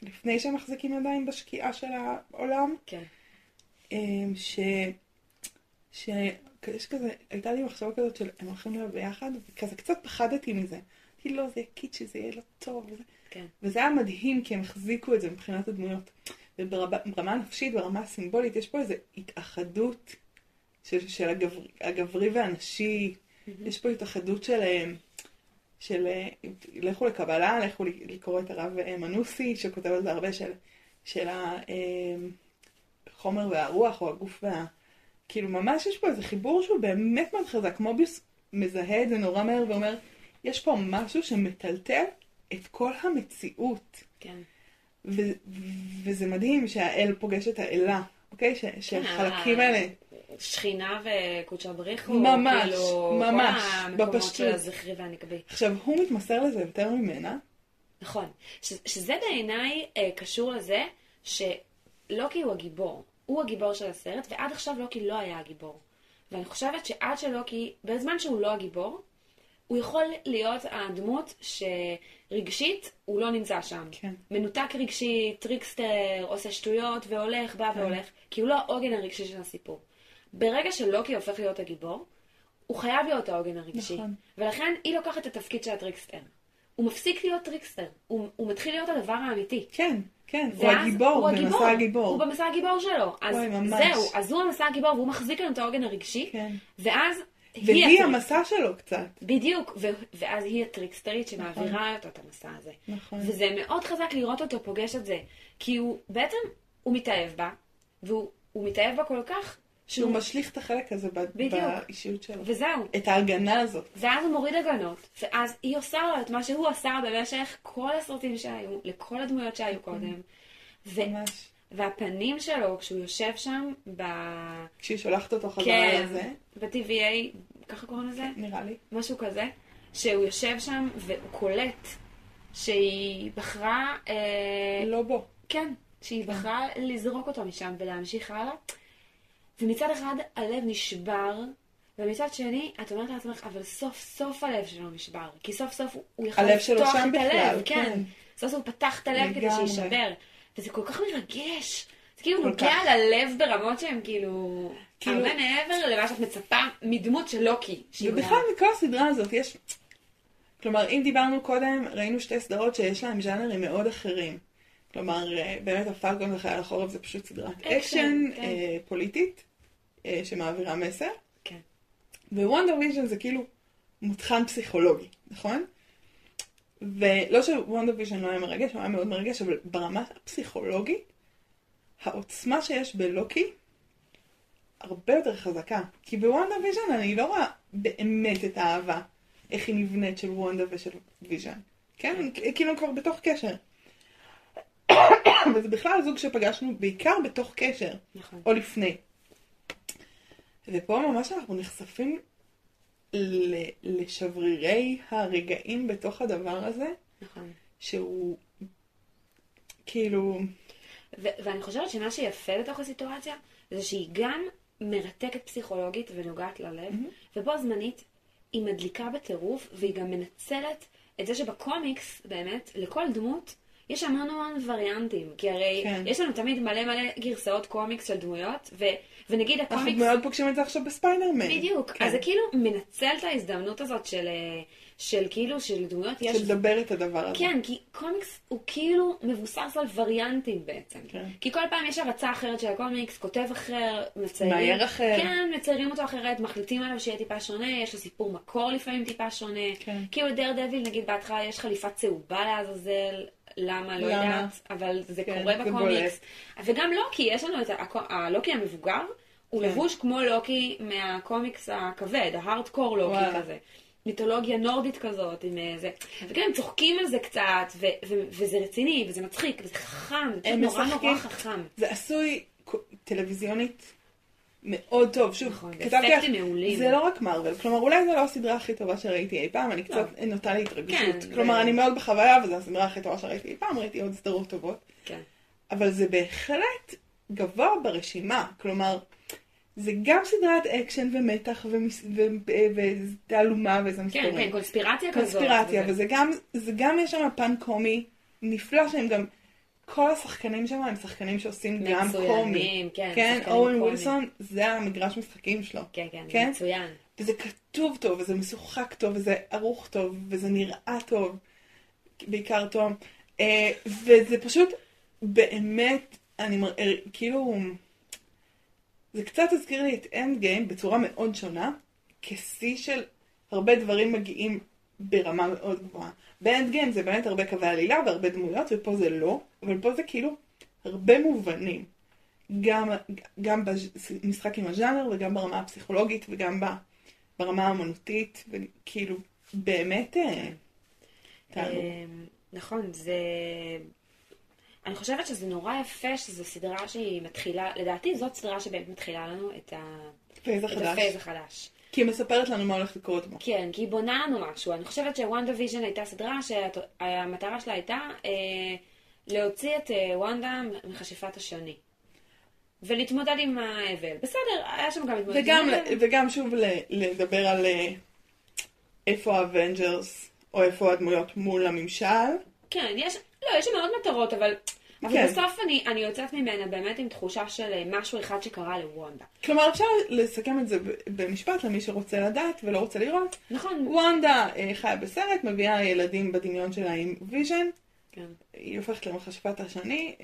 Speaker 1: לפני שהם מחזיקים ידיים בשקיעה של העולם.
Speaker 2: כן.
Speaker 1: אמ, ש... ש... יש כזה, הייתה לי מחשבה כזאת של הם הולכים להיות ביחד, וכזה קצת פחדתי מזה. אמרתי, לא, זה קיצ'י, זה יהיה לא טוב. וזה...
Speaker 2: כן.
Speaker 1: וזה היה מדהים, כי הם החזיקו את זה מבחינת הדמויות. וברמה הנפשית, ברמה הסימבולית, יש פה איזו התאחדות של, של הגברי, הגברי והנשי, mm-hmm. יש פה התאחדות של, של לכו לקבלה, לכו לקרוא את הרב מנוסי, שכותב על זה הרבה, של, של החומר והרוח, או הגוף וה... כאילו ממש יש פה איזה חיבור שהוא באמת מאוד חזק. מוביוס מזהה את זה נורא מהר ואומר, יש פה משהו שמטלטל את כל המציאות.
Speaker 2: כן.
Speaker 1: ו- וזה מדהים שהאל פוגש את האלה, אוקיי? ש- שהחלקים
Speaker 2: אה,
Speaker 1: האלה...
Speaker 2: שכינה וקודשא בריחו,
Speaker 1: ממש,
Speaker 2: כאילו,
Speaker 1: ממש,
Speaker 2: כל המקומות. של הזכרי והנקבי.
Speaker 1: עכשיו, הוא מתמסר לזה יותר ממנה.
Speaker 2: נכון. ש- שזה בעיניי אה, קשור לזה שלוקי הוא הגיבור. הוא הגיבור של הסרט, ועד עכשיו לוקי לא היה הגיבור. ואני חושבת שעד שלוקי, בזמן שהוא לא הגיבור, הוא יכול להיות הדמות שרגשית הוא לא נמצא שם.
Speaker 1: כן.
Speaker 2: מנותק רגשית, trickster, עושה שטויות והולך, בא
Speaker 1: כן.
Speaker 2: והולך, כי הוא לא העוגן הרגשי של הסיפור. ברגע שלוקי הופך להיות הגיבור, הוא חייב להיות העוגן הרגשי.
Speaker 1: נכון.
Speaker 2: ולכן היא לוקחת את התפקיד של ה trickster. הוא מפסיק להיות trickster, הוא, הוא מתחיל להיות הדבר האמיתי.
Speaker 1: כן, כן, הוא הגיבור,
Speaker 2: הוא
Speaker 1: במסע הגיבור.
Speaker 2: הוא במסע הגיבור שלו. אז
Speaker 1: וואי, ממש.
Speaker 2: זהו, אז הוא המסע הגיבור והוא מחזיק לנו את העוגן הרגשי,
Speaker 1: כן.
Speaker 2: ואז
Speaker 1: והיא
Speaker 2: הטריק-
Speaker 1: המסע שלו קצת.
Speaker 2: בדיוק, ו- ואז היא הטריקסטרית שמעבירה אותו את המסע הזה.
Speaker 1: נכון.
Speaker 2: וזה מאוד חזק לראות אותו פוגש את זה, כי הוא בעצם, הוא מתאהב בה, והוא הוא מתאהב בה כל כך,
Speaker 1: שהוא
Speaker 2: שהוא,
Speaker 1: משליך את החלק הזה ב-
Speaker 2: בדיוק.
Speaker 1: באישיות שלו.
Speaker 2: וזהו.
Speaker 1: את ההגנה הזאת.
Speaker 2: ואז הוא מוריד הגנות, ואז היא עושה לו את מה שהוא עשה במשך כל הסרטים שהיו, לכל הדמויות שהיו קודם.
Speaker 1: ממש.
Speaker 2: והפנים שלו, כשהוא יושב שם ב...
Speaker 1: כשהיא שולחת אותו חזרה
Speaker 2: כן,
Speaker 1: לזה,
Speaker 2: ב-TVA, ככה קוראים לזה?
Speaker 1: נראה לי.
Speaker 2: משהו כזה, שהוא יושב שם והוא קולט שהיא בחרה, אה,
Speaker 1: לא בו.
Speaker 2: כן, שהיא בחרה לזרוק אותו משם ולהמשיך הלאה. ומצד אחד הלב נשבר, ומצד שני את אומרת לעצמך, אבל סוף סוף הלב שלו נשבר. כי סוף סוף הוא- יכול
Speaker 1: הלב שלו
Speaker 2: לפתוח
Speaker 1: שם
Speaker 2: את הלב,
Speaker 1: בכלל,
Speaker 2: כן.
Speaker 1: כן.
Speaker 2: סוף סוף הוא פתח את הלב כדי. שיישבר. וזה כל כך מרגש. זה כאילו נוגע
Speaker 1: כך.
Speaker 2: ללב ברמות שהן כאילו...
Speaker 1: כאילו-
Speaker 2: הרבה מעבר למה שאת מצפה מדמות של לוקי.
Speaker 1: ובכלל מכל הסדרה הזאת יש... כלומר, אם דיברנו קודם, ראינו שתי סדרות שיש להם ז'אנרים מאוד אחרים. כלומר, אה, באמת הפלקון וחייל החורף זה פשוט סדרת
Speaker 2: אקשן,
Speaker 1: אקשן
Speaker 2: כן.
Speaker 1: אה, פוליטית, אה, שמעבירה מסר.
Speaker 2: כן.
Speaker 1: ווונדה ויז'ן זה כאילו מותחן פסיכולוגי, נכון? ולא שוונדה ויז'ן לא היה מרגש, הוא היה מאוד מרגש, אבל ברמה הפסיכולוגית, העוצמה שיש בלוקי הרבה יותר חזקה. כי בוונדה ויז'ן אני לא רואה באמת את האהבה, איך היא נבנית של וונדה ושל ויז'ן. כן? כאילו הם כבר בתוך קשר. וזה בכלל זוג שפגשנו בעיקר בתוך קשר.
Speaker 2: נכון.
Speaker 1: או לפני. ופה ממש אנחנו נחשפים לשברירי הרגעים בתוך הדבר הזה,
Speaker 2: נכון.
Speaker 1: שהוא כאילו,
Speaker 2: ו- ואני חושבת שמה שיפה בתוך הסיטואציה, זה שהיא גם מרתקת פסיכולוגית ונוגעת ללב, ובו זמנית היא מדליקה בטירוף, והיא גם מנצלת את זה שבקומיקס, באמת, לכל דמות, יש המון המון וריאנטים. כי הרי
Speaker 1: כן.
Speaker 2: יש לנו תמיד מלא מלא גרסאות קומיקס של דמויות, ו- ונגיד
Speaker 1: אנחנו
Speaker 2: הקומיקס...
Speaker 1: מאוד פוגשים את זה עכשיו בספיידרמן.
Speaker 2: בדיוק.
Speaker 1: כן.
Speaker 2: אז זה כאילו מנצל את ההזדמנות הזאת של, אה, של כאילו, של דמויות יש...
Speaker 1: של לדבר את הדבר הזה.
Speaker 2: כן, כי קומיקס הוא כאילו מבוסס על וריאנטים בעצם.
Speaker 1: כן.
Speaker 2: כי כל פעם יש הרצה אחרת של הקומיקס, כותב אחר, מציירים...
Speaker 1: מאייר אחר.
Speaker 2: כן, מציירים אותו אחרת, מחליטים עליו שיהיה טיפה שונה, יש לו סיפור מקור לפעמים טיפה שונה.
Speaker 1: כן.
Speaker 2: כאילו לדרדביל, נגיד בהתחלה יש חליפה צהובה לעזאזל, למה, לא
Speaker 1: למה?
Speaker 2: יודעת, אבל זה
Speaker 1: כן,
Speaker 2: קורה בקומיקס. וגם לוקי, יש לנו את ה- הלוקי המבוגר, הוא
Speaker 1: כן.
Speaker 2: לבוש כמו לוקי מהקומיקס הכבד, ההארדקור לוקי
Speaker 1: וואלה.
Speaker 2: כזה. מיתולוגיה נורדית כזאת, עם אה, זה. וגם הם צוחקים על זה קצת, ו- ו- וזה רציני, וזה מצחיק, וזה חכם, זה פשוט נורא נורא חכם.
Speaker 1: זה עשוי טלוויזיונית מאוד טוב. שוב,
Speaker 2: נכון,
Speaker 1: כתבתי לך. זה לא רק מארוול. כלומר, אולי זו לא הסדרה הכי טובה שראיתי אי פעם, אני קצת
Speaker 2: לא.
Speaker 1: נוטה להתרגשות.
Speaker 2: כן,
Speaker 1: כלומר,
Speaker 2: ו-
Speaker 1: אני מאוד בחוויה, וזו הסדרה הכי טובה שראיתי אי פעם, ראיתי עוד סדרות טובות.
Speaker 2: כן.
Speaker 1: אבל זה בהחלט גבוה ברשימה. כלומר, זה גם סדרת אקשן ומתח ומס- ו- ו- ותעלומה וזה
Speaker 2: כן,
Speaker 1: מסתורים.
Speaker 2: כן, קונספירציה כזאת.
Speaker 1: קונספירציה,
Speaker 2: וזה-
Speaker 1: וזה גם, זה גם יש שם פן קומי נפלא שהם גם, כל השחקנים שם הם שחקנים שעושים גם
Speaker 2: מצוינים,
Speaker 1: קומי.
Speaker 2: כן,
Speaker 1: כן,
Speaker 2: שחקנים אוון
Speaker 1: ווילסון, זה המגרש משחקים שלו.
Speaker 2: כן, כן,
Speaker 1: כן?
Speaker 2: מצוין.
Speaker 1: וזה כתוב טוב, וזה משוחק טוב, וזה ערוך טוב, וזה נראה טוב, בעיקר טוב. אה, וזה פשוט באמת, אני מר... אה, כאילו, זה קצת הזכיר לי את Endgame בצורה מאוד שונה, כשיא של הרבה דברים מגיעים ברמה מאוד גבוהה. ב Endgame זה באמת הרבה קווי עלילה והרבה דמויות, ופה זה לא, אבל פה זה כאילו הרבה מובנים. גם, גם במשחק עם הז'אנר וגם ברמה הפסיכולוגית וגם ברמה האמנותית, וכאילו, באמת, אה, תענוג.
Speaker 2: אמ, נכון, זה... אני חושבת שזה נורא יפה שזו סדרה שהיא מתחילה, לדעתי זאת סדרה שבאמת מתחילה לנו את. ה phase
Speaker 1: החדש. כי היא מספרת לנו מה הולך לקרות בו.
Speaker 2: כן, כי היא בונה לנו משהו. אני חושבת ש WandaVision הייתה סדרה שהמטרה שלה הייתה אה, להוציא את אה, וונדה מכשפת השני. ולהתמודד עם האבל. בסדר, היה שם גם התמודדות.
Speaker 1: וגם,
Speaker 2: האבל.
Speaker 1: וגם שוב לדבר על אה, איפה ה Avengers, או איפה הדמויות מול הממשל.
Speaker 2: כן, יש, לא, יש שם עוד מטרות, אבל... אבל
Speaker 1: כן.
Speaker 2: בסוף אני, אני יוצאת ממנה באמת עם תחושה של אה, משהו אחד שקרה לוונדה.
Speaker 1: כלומר, אפשר לסכם את זה במשפט למי שרוצה לדעת ולא רוצה לראות.
Speaker 2: נכון,
Speaker 1: וונדה אה, חיה בסרט, מביאה ילדים בדמיון שלה עם ויז'ן,
Speaker 2: כן.
Speaker 1: היא הופכת למכשפת השני,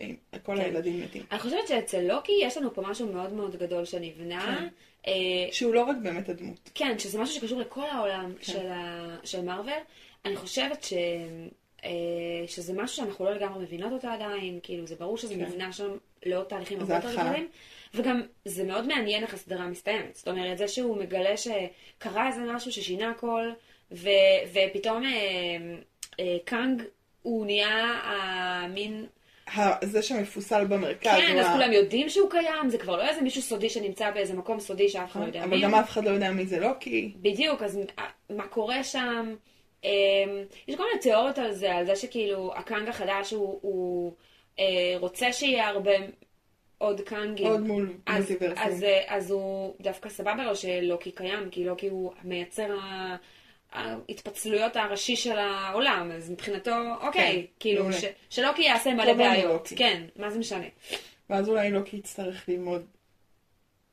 Speaker 1: כל
Speaker 2: כן.
Speaker 1: הילדים מתים.
Speaker 2: אני חושבת שאצל לוקי יש לנו פה משהו מאוד מאוד גדול שנבנה.
Speaker 1: כן.
Speaker 2: אה,
Speaker 1: שהוא לא רק באמת הדמות.
Speaker 2: כן, שזה משהו שקשור לכל העולם
Speaker 1: כן.
Speaker 2: של, ה... של מרוויל. אני חושבת ש... אה, שזה משהו שאנחנו לא לגמרי מבינות אותו עדיין, כאילו זה ברור שזה
Speaker 1: כן.
Speaker 2: נבנה שם לעוד תהליכים הרבה יותר. גדולים, וגם זה מאוד מעניין איך הסדרה מסתיימת. זאת אומרת, זה שהוא מגלה שקרה איזה משהו ששינה הכל, ו... ופתאום אה, אה, קאנג הוא נהיה המין
Speaker 1: ה- זה שמפוסל במרכז.
Speaker 2: כן, אז
Speaker 1: ה-
Speaker 2: כולם יודעים שהוא קיים, זה כבר לא איזה מישהו סודי שנמצא באיזה מקום סודי שאף אחד לא יודע
Speaker 1: אבל
Speaker 2: מי
Speaker 1: גם
Speaker 2: הוא.
Speaker 1: אף אחד לא יודע מי זה לוקי.
Speaker 2: בדיוק, אז מה קורה שם? אמ, יש כל מיני תיאוריות על זה, על זה שכאילו הקאנג החדש הוא, הוא אה, רוצה שיהיה הרבה עוד קאנגים.
Speaker 1: עוד מול
Speaker 2: אז,
Speaker 1: מולטיברסים.
Speaker 2: אז, אה, אז הוא דווקא סבבה לו שלוקי קיים, כי לוקי הוא מייצר ההתפצלויות הראשי של העולם, אז מבחינתו, אוקיי,
Speaker 1: כן,
Speaker 2: כאילו. ש, שלוקי יעשה מלא בעיות. כן, מה זה משנה?
Speaker 1: ואז אולי לוקי יצטרך ללמוד.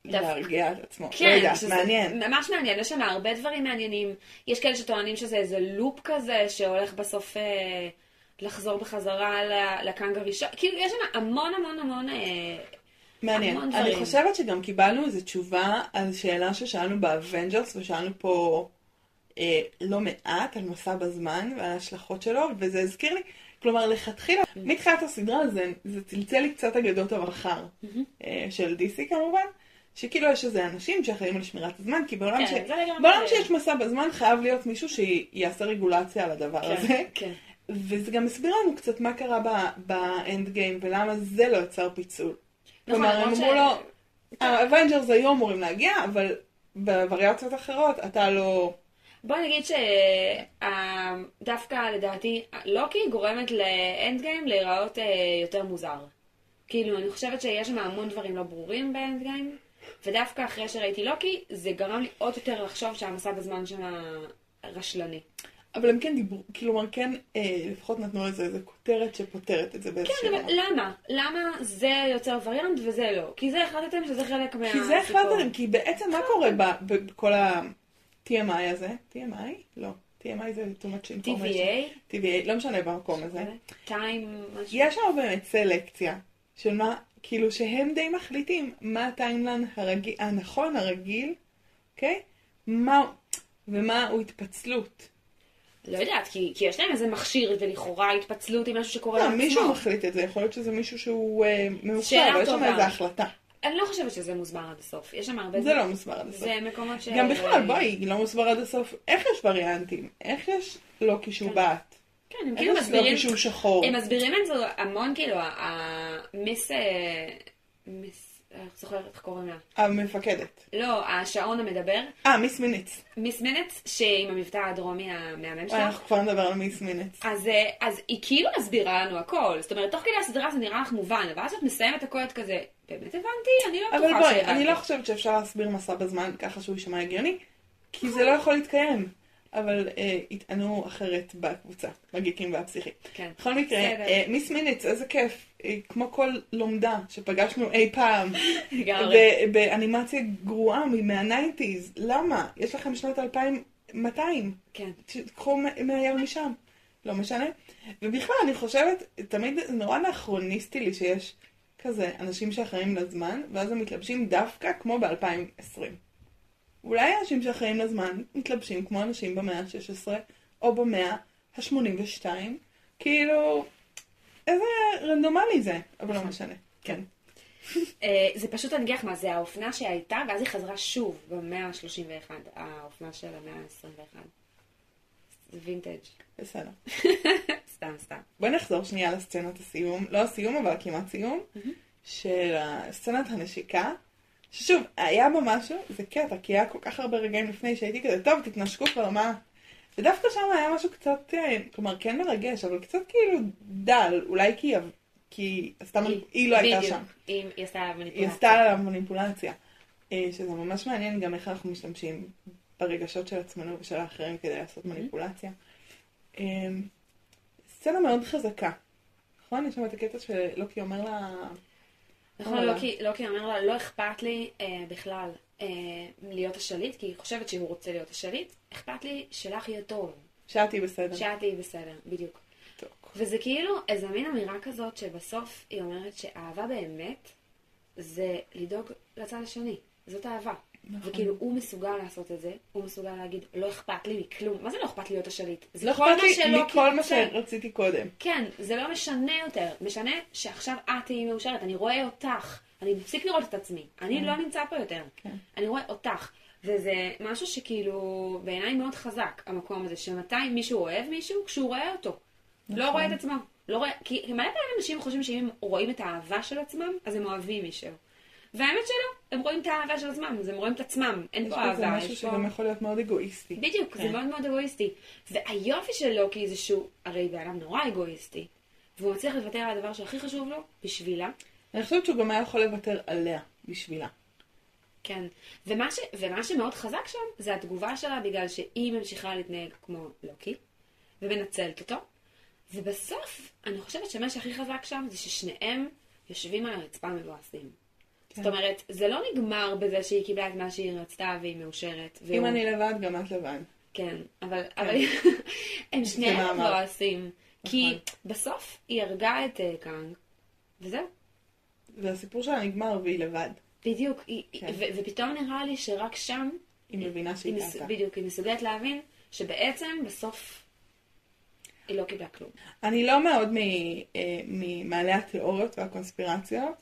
Speaker 1: להרגיע את עצמו.
Speaker 2: כן,
Speaker 1: לא יודעת, מעניין.
Speaker 2: ממש מעניין, יש שם הרבה דברים מעניינים. יש כאלה שטוענים שזה איזה לופ כזה שהולך בסוף אה, לחזור בחזרה לקאנג הראשון. כאילו, יש שם המון המון המון... אה,
Speaker 1: מעניין.
Speaker 2: המון
Speaker 1: אני. חושבת שגם קיבלנו איזו תשובה על שאלה ששאלנו ב Avengers, ושאלנו פה אה, לא מעט על מסע בזמן ועל ההשלכות שלו, וזה הזכיר לי, כלומר, לכתחילה,
Speaker 2: Mm.
Speaker 1: מתחילת הסדרה זה, זה צלצל לי קצת אגדות המחר,
Speaker 2: Mm-hmm.
Speaker 1: אה, של DC כמובן, שכאילו יש איזה אנשים שאחראים על שמירת הזמן, כי בעולם,
Speaker 2: כן,
Speaker 1: ש... בעולם שיש מסע בזמן חייב להיות מישהו שיעשה רגולציה על הדבר הזה.
Speaker 2: כן, כן.
Speaker 1: וזה גם הסביר לנו קצת מה קרה באנד גיים ולמה זה לא יצר פיצול.
Speaker 2: נכון,
Speaker 1: כלומר, הם אמרו
Speaker 2: ש-
Speaker 1: לו, ה Avengers היו אמורים להגיע, אבל בווריאציות אחרות אתה לא...
Speaker 2: בוא נגיד שדווקא לדעתי, לוקי גורמת ל Endgame להיראות אה, יותר מוזר. כאילו, אני חושבת שיש שם המון דברים לא ברורים ב Endgame, ודווקא אחרי שראיתי לוקי, זה גרם לי עוד יותר לחשוב שהמסע בזמן שם רשלני.
Speaker 1: אבל הם כן דיברו, כלומר כן, אה, לפחות נתנו לזה איזה כותרת שפותרת את זה באיזשהו...
Speaker 2: כן, אבל למה? למה זה יוצר וריאנט וזה לא? כי זה החלטתם שזה חלק מהסיפור.
Speaker 1: כי זה החלטתם, כי בעצם מה קורה בכל ה-TMI הזה? TMI? לא. TMI זה too much information.
Speaker 2: TVA?
Speaker 1: TVA, לא משנה במקום הזה.
Speaker 2: טיים, משהו.
Speaker 1: יש שם באמת סלקציה של מה, כאילו שהם די מחליטים מה הטיימלן הרגיל, הנכון, הרגיל, אוקיי? מה, ומה הוא התפצלות.
Speaker 2: לא יודעת, כי, כי יש להם איזה מכשיר ולכאורה התפצלות עם משהו שקורה
Speaker 1: לא,
Speaker 2: לעצמו.
Speaker 1: מישהו מחליט את זה, יכול להיות שזה מישהו שהוא אה, מאוחר, אבל יש שם. איזו החלטה.
Speaker 2: אני לא חושבת שזה מוסבר עד הסוף. יש שם הרבה...
Speaker 1: זה לא מוסבר עד הסוף.
Speaker 2: זה מקומות ש...
Speaker 1: גם בכלל, בואי, לא מוסבר עד הסוף, איך יש וריאנטים? איך יש לוקי שהוא
Speaker 2: כן. הם כאילו מסבירים...
Speaker 1: שחור?
Speaker 2: הם מסבירים את זה המון, כאילו, המיס... אה, מיס... איך זוכרת איך קוראים לה?
Speaker 1: המפקדת.
Speaker 2: לא, השעון המדבר.
Speaker 1: אה, מיס מיניץ.
Speaker 2: מיס מינץ, שעם המבטא הדרומי המהמם שלה.
Speaker 1: אנחנו כבר נדבר על מיס מיניץ.
Speaker 2: אז, אה, אז היא כאילו מסבירה לנו הכל. זאת אומרת, תוך כדי הסדרה זה נראה לך מובן, אבל אז את מסיימת הכל את כזה, באמת הבנתי? אני לא
Speaker 1: אבל
Speaker 2: בטוחה
Speaker 1: בואי,
Speaker 2: שהבנתי.
Speaker 1: אני לא חושבת שאפשר להסביר מסע בזמן ככה שהוא יישמע הגיוני, כי זה לא יכול להתקיים. אבל אה, יטענו אחרת בקבוצה, בגיקים והפסיכי.
Speaker 2: כן.
Speaker 1: בכל מקרה. אה, מיס מיניץ, איזה כיף. אה, כמו כל לומדה שפגשנו אי פעם, באנימציה גרועה מה-90's. למה? יש לכם שנת 2200.
Speaker 2: כן.
Speaker 1: תקחו מ- מהיר משם. לא משנה. ובכלל, אני חושבת, תמיד זה נורא אנכרוניסטי לי שיש כזה אנשים שאחראים לזמן, ואז הם מתלבשים דווקא כמו ב-2020. אולי אנשים שאחראים לזמן מתלבשים כמו אנשים במאה ה-16, או במאה ה-82. כאילו, איזה רנדומלי זה, אבל לא
Speaker 2: נכון.
Speaker 1: משנה. כן.
Speaker 2: אה, זה פשוט לך מה, זה האופנה שהייתה, ואז היא חזרה שוב במאה ה-31, האופנה של המאה ה-21. זה וינטג'.
Speaker 1: בסדר.
Speaker 2: סתם, סתם.
Speaker 1: בואי נחזור שנייה לסצנת הסיום, לא הסיום אבל כמעט סיום, של סצנת הנשיקה, ששוב, היה בה משהו, זה קטע, כי היה כל כך הרבה רגעים לפני שהייתי כזה, טוב, תתנשקו כבר, מה? ודווקא שם היה משהו קצת, אה, כלומר, כן מרגש, אבל קצת כאילו דל, אולי כי, כי סתם היא לא הייתה. שם.
Speaker 2: היא היא עשתה
Speaker 1: היא
Speaker 2: מניפולציה.
Speaker 1: עשתה עליו מניפולציה. אה, שזה ממש מעניין גם איך אנחנו משתמשים ברגשות של עצמנו ושל האחרים כדי לעשות מניפולציה. אה, סצנה מאוד חזקה. נכון? יש שם את הקטע שלוקי אומר לה...
Speaker 2: נכון,
Speaker 1: וואלה.
Speaker 2: לוקי, לוקי אומר לה, לא אכפת לי אה, בכלל אה, להיות השליט, כי היא חושבת שהוא רוצה להיות השליט, אכפת לי שלך יהיה טוב,
Speaker 1: שאת היא בסדר.
Speaker 2: שאת תהיי בסדר, בדיוק.
Speaker 1: טוב.
Speaker 2: וזה כאילו איזה מין אמירה כזאת שבסוף היא אומרת שאהבה באמת זה לדאוג לצד השני. זאת אהבה.
Speaker 1: נכון.
Speaker 2: וכאילו הוא מסוגל לעשות את זה, הוא מסוגל להגיד, לא אכפת לי מכלום. מה זה לא אכפת להיות השליט? זה
Speaker 1: לא אכפת לי
Speaker 2: שלא
Speaker 1: מכל מה
Speaker 2: כן.
Speaker 1: שרציתי קודם.
Speaker 2: כן, זה לא משנה יותר. משנה שעכשיו את תהיי מאושרת, אני רואה אותך. אני מפסיק לראות את עצמי. אני לא נמצא פה יותר.
Speaker 1: כן.
Speaker 2: אני רואה אותך. וזה משהו שכאילו בעיניי מאוד חזק, המקום הזה, שמתי מישהו אוהב מישהו? כשהוא רואה אותו. לא
Speaker 1: נכון.
Speaker 2: רואה את עצמו. לא רואה, כי מלא פעמים אנשים חושבים שאם הם רואים את האהבה של עצמם, אז הם אוהבים מישהו. והאמת שלא, הם רואים את האהבה של עצמם, אז הם רואים את עצמם, אין פה אהבה,
Speaker 1: משהו
Speaker 2: יש פה...
Speaker 1: שגם יכול להיות מאוד אגואיסטי.
Speaker 2: בדיוק, זה
Speaker 1: כן.
Speaker 2: מאוד מאוד אגואיסטי. והיופי של לוקי זה שהוא, הרי בן אדם נורא אגואיסטי, והוא מצליח לוותר על הדבר שהכי חשוב לו, בשבילה.
Speaker 1: אני חושבת שהוא גם היה יכול לוותר עליה בשבילה.
Speaker 2: כן. ומה, ש, ומה שמאוד חזק שם, זה התגובה שלה בגלל שהיא ממשיכה להתנהג כמו לוקי, ומנצלת אותו. ובסוף, אני חושבת שמה שהכי חזק שם זה ששניהם יושבים על הרצפה מבואסים.
Speaker 1: כן.
Speaker 2: זאת אומרת, זה לא נגמר בזה שהיא קיבלה את מה שהיא רצתה והיא מאושרת.
Speaker 1: אם
Speaker 2: והוא-
Speaker 1: אני לבד, גם את לבד.
Speaker 2: כן, אבל, אבל הם שניהם. מבואסים. כי
Speaker 1: נכון.
Speaker 2: בסוף היא הרגה את אה, קאנג, וזהו.
Speaker 1: והסיפור שלה נגמר והיא לבד.
Speaker 2: בדיוק. היא-
Speaker 1: כן.
Speaker 2: ו- ופתאום נראה לי שרק שם,
Speaker 1: היא מבינה
Speaker 2: היא
Speaker 1: שהיא טעתה.
Speaker 2: בדיוק, היא מסוגלת להבין שבעצם בסוף היא לא קיבלה כלום.
Speaker 1: אני לא מאוד אה, ממעלי התיאוריות והקונספירציות,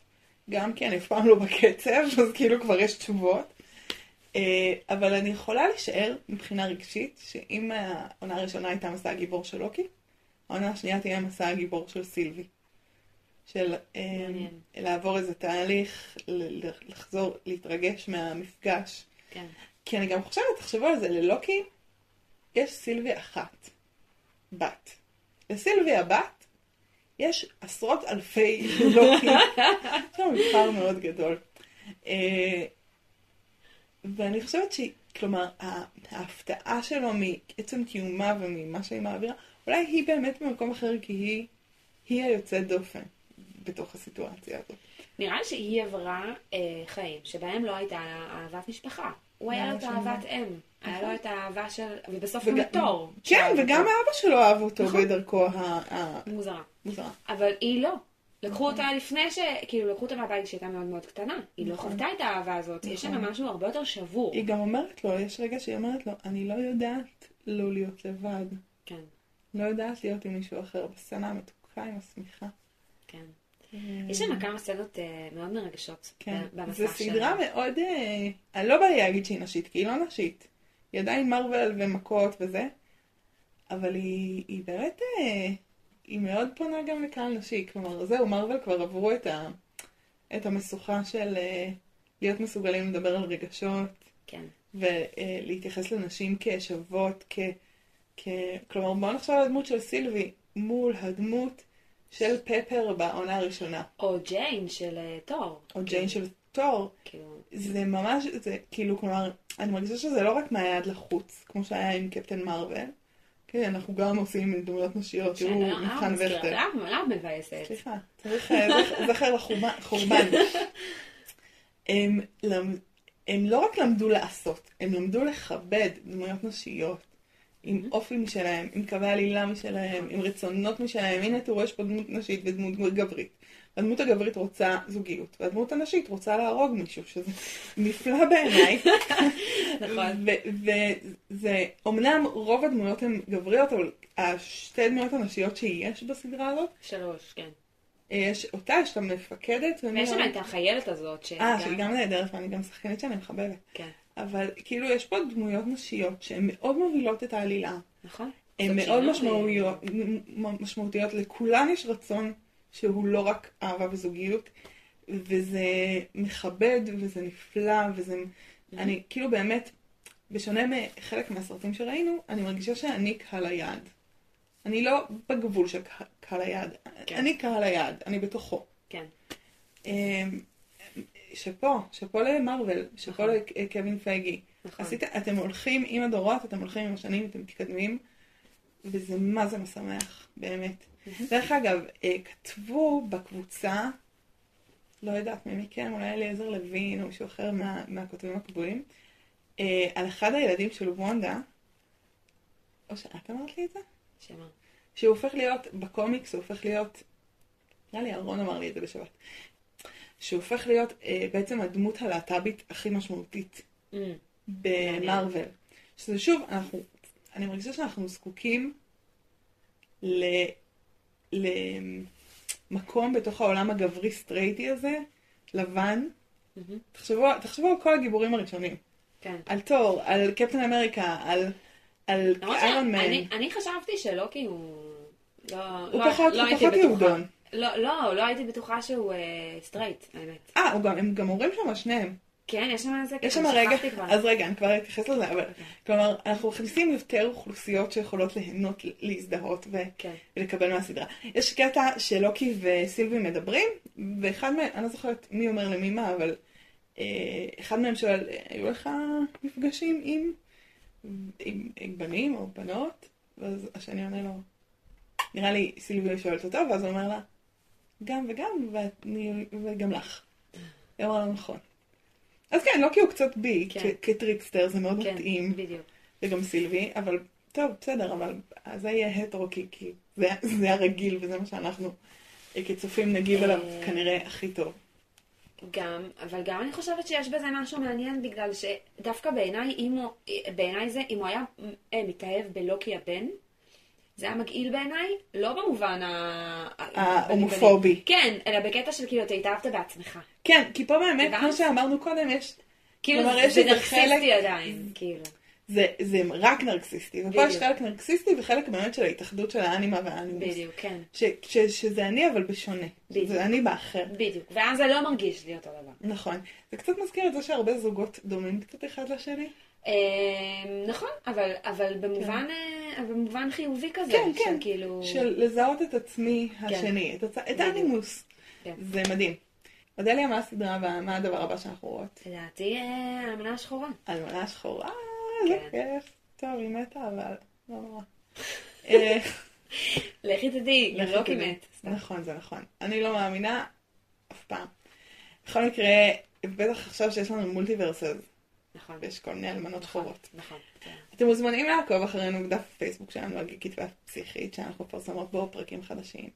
Speaker 1: גם כי אני אף פעם לא בקצב, אז כאילו כבר יש תשובות. אה, אבל אני יכולה לשער מבחינה רגשית, שאם העונה הראשונה הייתה מסע הגיבור של לוקי, העונה השנייה תהיה מסע הגיבור של סילבי. של אה,
Speaker 2: מעניין.
Speaker 1: לעבור איזה תהליך, לחזור, להתרגש מהמפגש.
Speaker 2: כן.
Speaker 1: כי אני גם חושבת, תחשבו על זה, ללוקי יש סילבי אחת, בת. לסילבי הבת יש עשרות אלפי לוקים. יש שם מבחר מאוד גדול. אה, ואני חושבת שהיא, כלומר, ההפתעה שלו מעצם קיומה וממה שהיא מעבירה, אולי היא באמת במקום אחר כי היא, היא היוצאת דופן בתוך הסיטואציה הזאת.
Speaker 2: נראה לי שהיא עברה אה, חיים שבהם לא הייתה אהבת משפחה. הוא היה לו את אהבת אם. היה
Speaker 1: נכון.
Speaker 2: לו את האהבה של... ובסוף
Speaker 1: וג-
Speaker 2: גם תור.
Speaker 1: כן, וגם. אבא שלו אהב אותו
Speaker 2: נכון.
Speaker 1: בדרכו ה-
Speaker 2: מוזרה.
Speaker 1: המוזרה.
Speaker 2: אבל היא לא. לקחו
Speaker 1: נכון.
Speaker 2: אותה לפני ש... כאילו, לקחו אותה מהבית כשהייתה מאוד מאוד קטנה. היא לא
Speaker 1: נכון.
Speaker 2: חוותה את האהבה הזאת. יש שם
Speaker 1: נכון.
Speaker 2: משהו הרבה יותר שבור.
Speaker 1: היא גם אומרת לו, יש רגע שהיא אומרת לו, אני לא יודעת לא להיות לבד.
Speaker 2: כן,
Speaker 1: לא יודעת להיות עם מישהו אחר. בסצנה המתוקה עם השמיכה.
Speaker 2: כן. יש שם כמה סצנות אה, מאוד מרגשות
Speaker 1: כן.
Speaker 2: במסך
Speaker 1: זו סדרה מאוד... אה, אני לא בא לי להגיד שהיא נשית, כי היא לא נשית. היא עדיין מרוויל ומכות וזה, אבל היא, היא באמת... אה, היא מאוד פונה גם לקהל נשי. כלומר, זהו, מרוויל כבר עברו את, ה, את המשוכה של אה, להיות מסוגלים לדבר על רגשות.
Speaker 2: כן.
Speaker 1: ולהתייחס לנשים כשוות, כ... כ... כלומר, בואו נחשוב על הדמות של סילבי מול הדמות של פפר בעונה הראשונה,
Speaker 2: או ג'יין של אה, תור.
Speaker 1: או ג'יין של תור.
Speaker 2: כאילו,
Speaker 1: זה ממש, זה כאילו, כלומר, אני מרגישה שזה לא רק מהיד לחוץ, כמו שהיה עם קפטן מרוויל. כן, אנחנו גם עושים דמויות נשיות, תראו, מבחן וכטר.
Speaker 2: למה מבאסת?
Speaker 1: סליחה, צריך אה, זכ- זכר לחורבן. הם לא רק למדו לעשות, הם למדו לכבד דמויות נשיות, עם אופי משלהם, עם קווי עלילה משלהם, עם רצונות משלהם. הנה תראו, יש פה דמות נשית ודמות גברית. הדמות הגברית רוצה זוגיות, והדמות הנשית רוצה להרוג מישהו, שזה נפלא בעיניי.
Speaker 2: נכון.
Speaker 1: וזה, אמנם רוב הדמויות הן גבריות, אבל השתי דמויות הנשיות שיש בסדרה הזאת,
Speaker 2: שלוש, כן.
Speaker 1: יש אותה, יש את המפקדת.
Speaker 2: ויש שם? את החיילת הזאת.
Speaker 1: אה, שהיא גם נהדרת, ואני גם שחקנית שאני מחבבת.
Speaker 2: כן,
Speaker 1: אבל כאילו, יש פה דמויות נשיות שהן מאוד מובילות את העלילה.
Speaker 2: נכון.
Speaker 1: הן מאוד. משמעויות, משמעותיות. לכולן יש רצון שהוא לא רק אהבה וזוגיות, וזה מכבד, וזה נפלא, וזה... אני כאילו באמת, בשונה מחלק מהסרטים שראינו, אני מרגישה שאני קהל היעד. אני לא בגבול של קה- קהל היעד.
Speaker 2: כן.
Speaker 1: אני קהל היעד, אני בתוכו.
Speaker 2: כן.
Speaker 1: שאפו, שאפו למרוויל, שאפו
Speaker 2: נכון.
Speaker 1: לקווין פייגי.
Speaker 2: נכון.
Speaker 1: עשית, אתם הולכים עם הדורות, אתם הולכים עם השנים, אתם מתקדמים, וזה מה זה משמח, באמת. דרך אגב, אה, כתבו בקבוצה, לא יודעת מי מכם, אולי אליעזר לוין או מישהו אחר מה, מהכותבים הקבועים, אה, על אחד הילדים של וונדה, או שאת אמרת לי את זה?
Speaker 2: שמה?
Speaker 1: שהוא הופך להיות, בקומיקס הוא הופך להיות, נראה לי אהרון אמר לי את זה בשבת, שהוא הופך להיות אה, בעצם הדמות הלהט"בית הכי משמעותית
Speaker 2: Mm,
Speaker 1: במרוויל. שזה שוב, אנחנו, אני מרגישה שאנחנו זקוקים ל, למקום בתוך העולם הגברי סטרייטי הזה, לבן.
Speaker 2: מהמם.
Speaker 1: תחשבו, תחשבו על כל הגיבורים הראשונים.
Speaker 2: כן.
Speaker 1: על תור, על קפטן אמריקה, על, על איירון מן.
Speaker 2: שאני אני חשבתי שלוקי הוא... לא,
Speaker 1: הוא
Speaker 2: לא,
Speaker 1: פחות,
Speaker 2: לא
Speaker 1: הוא פחות. יהודון.
Speaker 2: לא, לא, לא הייתי בטוחה שהוא אה, סטרייט, האמת.
Speaker 1: אה, הוא גם- הם גם אומרים שם שניהם.
Speaker 2: כן, יש שם איזה...
Speaker 1: יש שם רגע. אז רגע, אני כבר אתייחס לזה, אבל כלומר, אנחנו מכניסים יותר אוכלוסיות שיכולות ליהנות, להזדהות ו-
Speaker 2: כן.
Speaker 1: ולקבל מהסדרה. יש קטע שלוקי וסילבי מדברים, ואחד מהם, אני לא זוכרת מי אומר למי מה, אבל אה, אחד מהם שואל, היו לך מפגשים עם, עם, עם בנים או בנות? ואז השני עונה לו, נראה לי סילבי שואלת אותו, ואז הוא אומר לה, גם וגם, ואני, וגם לך. היא אמרה לו, נכון. אז כן, לוקי הוא קצת בי,
Speaker 2: כן.
Speaker 1: כ- כטריקסטר, זה מאוד
Speaker 2: כן,
Speaker 1: מתאים,
Speaker 2: בדיוק.
Speaker 1: וגם סילבי, אבל טוב, בסדר, אבל זה יהיה הטרו, כי, כי זה, זה הרגיל, וזה מה שאנחנו כצופים נגיב אליו
Speaker 2: אה,
Speaker 1: כנראה הכי טוב.
Speaker 2: גם, אבל גם אני חושבת שיש בזה משהו מעניין, בגלל שדווקא בעיניי, אם הוא, בעיניי זה, אם הוא היה אה, מתאהב בלוקי הבן, זה היה מגעיל בעיניי, לא במובן.
Speaker 1: ההומופובי.
Speaker 2: כן, אלא בקטע של כאילו, אתה התאהבת בעצמך.
Speaker 1: כן, כי פה באמת, כמו שאמרנו קודם, יש,
Speaker 2: כאילו, זה- נרקסיסטי עדיין, כאילו.
Speaker 1: זה, זה רק נרקסיסטי, ופה. יש חלק נרקסיסטי וחלק באמת של ההתאחדות של האנימה והאנימוס.
Speaker 2: בדיוק, כן.
Speaker 1: ש, ש, שזה אני אבל בשונה,
Speaker 2: בדיוק.
Speaker 1: זה אני באחר.
Speaker 2: בדיוק. ואז זה לא מרגיש לי אותו דבר.
Speaker 1: נכון. זה קצת מזכיר את זה שהרבה זוגות דומים קצת אחד לשני.
Speaker 2: אה, נכון, אבל, אבל במובן, אבל במובן חיובי כזה.
Speaker 1: כן, כן.
Speaker 2: כאילו...
Speaker 1: של לזהות את עצמי השני, את, הצ... את. האנימוס.
Speaker 2: כן.
Speaker 1: זה מדהים. אודליה, מה הסדרה הבאה? מה הדבר הבא שאנחנו רואות?
Speaker 2: לדעתי, אה, האמנה השחורה.
Speaker 1: אלמנה שחורה, זה
Speaker 2: כן.
Speaker 1: כיף. טוב, היא מתה, אבל לא נורא. אה,
Speaker 2: לכי תדעי, גם
Speaker 1: תדעי.
Speaker 2: מת.
Speaker 1: נכון, זה נכון. אני לא מאמינה אף פעם. בכל מקרה, בטח עכשיו שיש לנו מולטיברס, אז
Speaker 2: נכון.
Speaker 1: יש כל מיני אלמנות שחורות.
Speaker 2: נכון. כן.
Speaker 1: אתם מוזמנים לעקוב אחרינו בדף הפייסבוק שלנו, הגיקית והפסיכית, שאנחנו מפרסמות בו פרקים חדשים.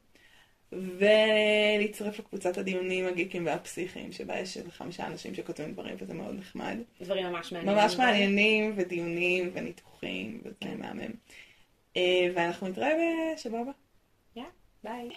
Speaker 1: ולהצטרף לקבוצת הדיונים הגיקים והפסיכיים, שבה יש איזה חמישה אנשים שכותבים דברים, וזה מאוד נחמד.
Speaker 2: דברים ממש מעניינים.
Speaker 1: ממש מעניינים, ודיונים, וניתוחים, וזה
Speaker 2: כן.
Speaker 1: מהמם. אה, ואנחנו נתראה בשבוע הבא.
Speaker 2: יא, ביי.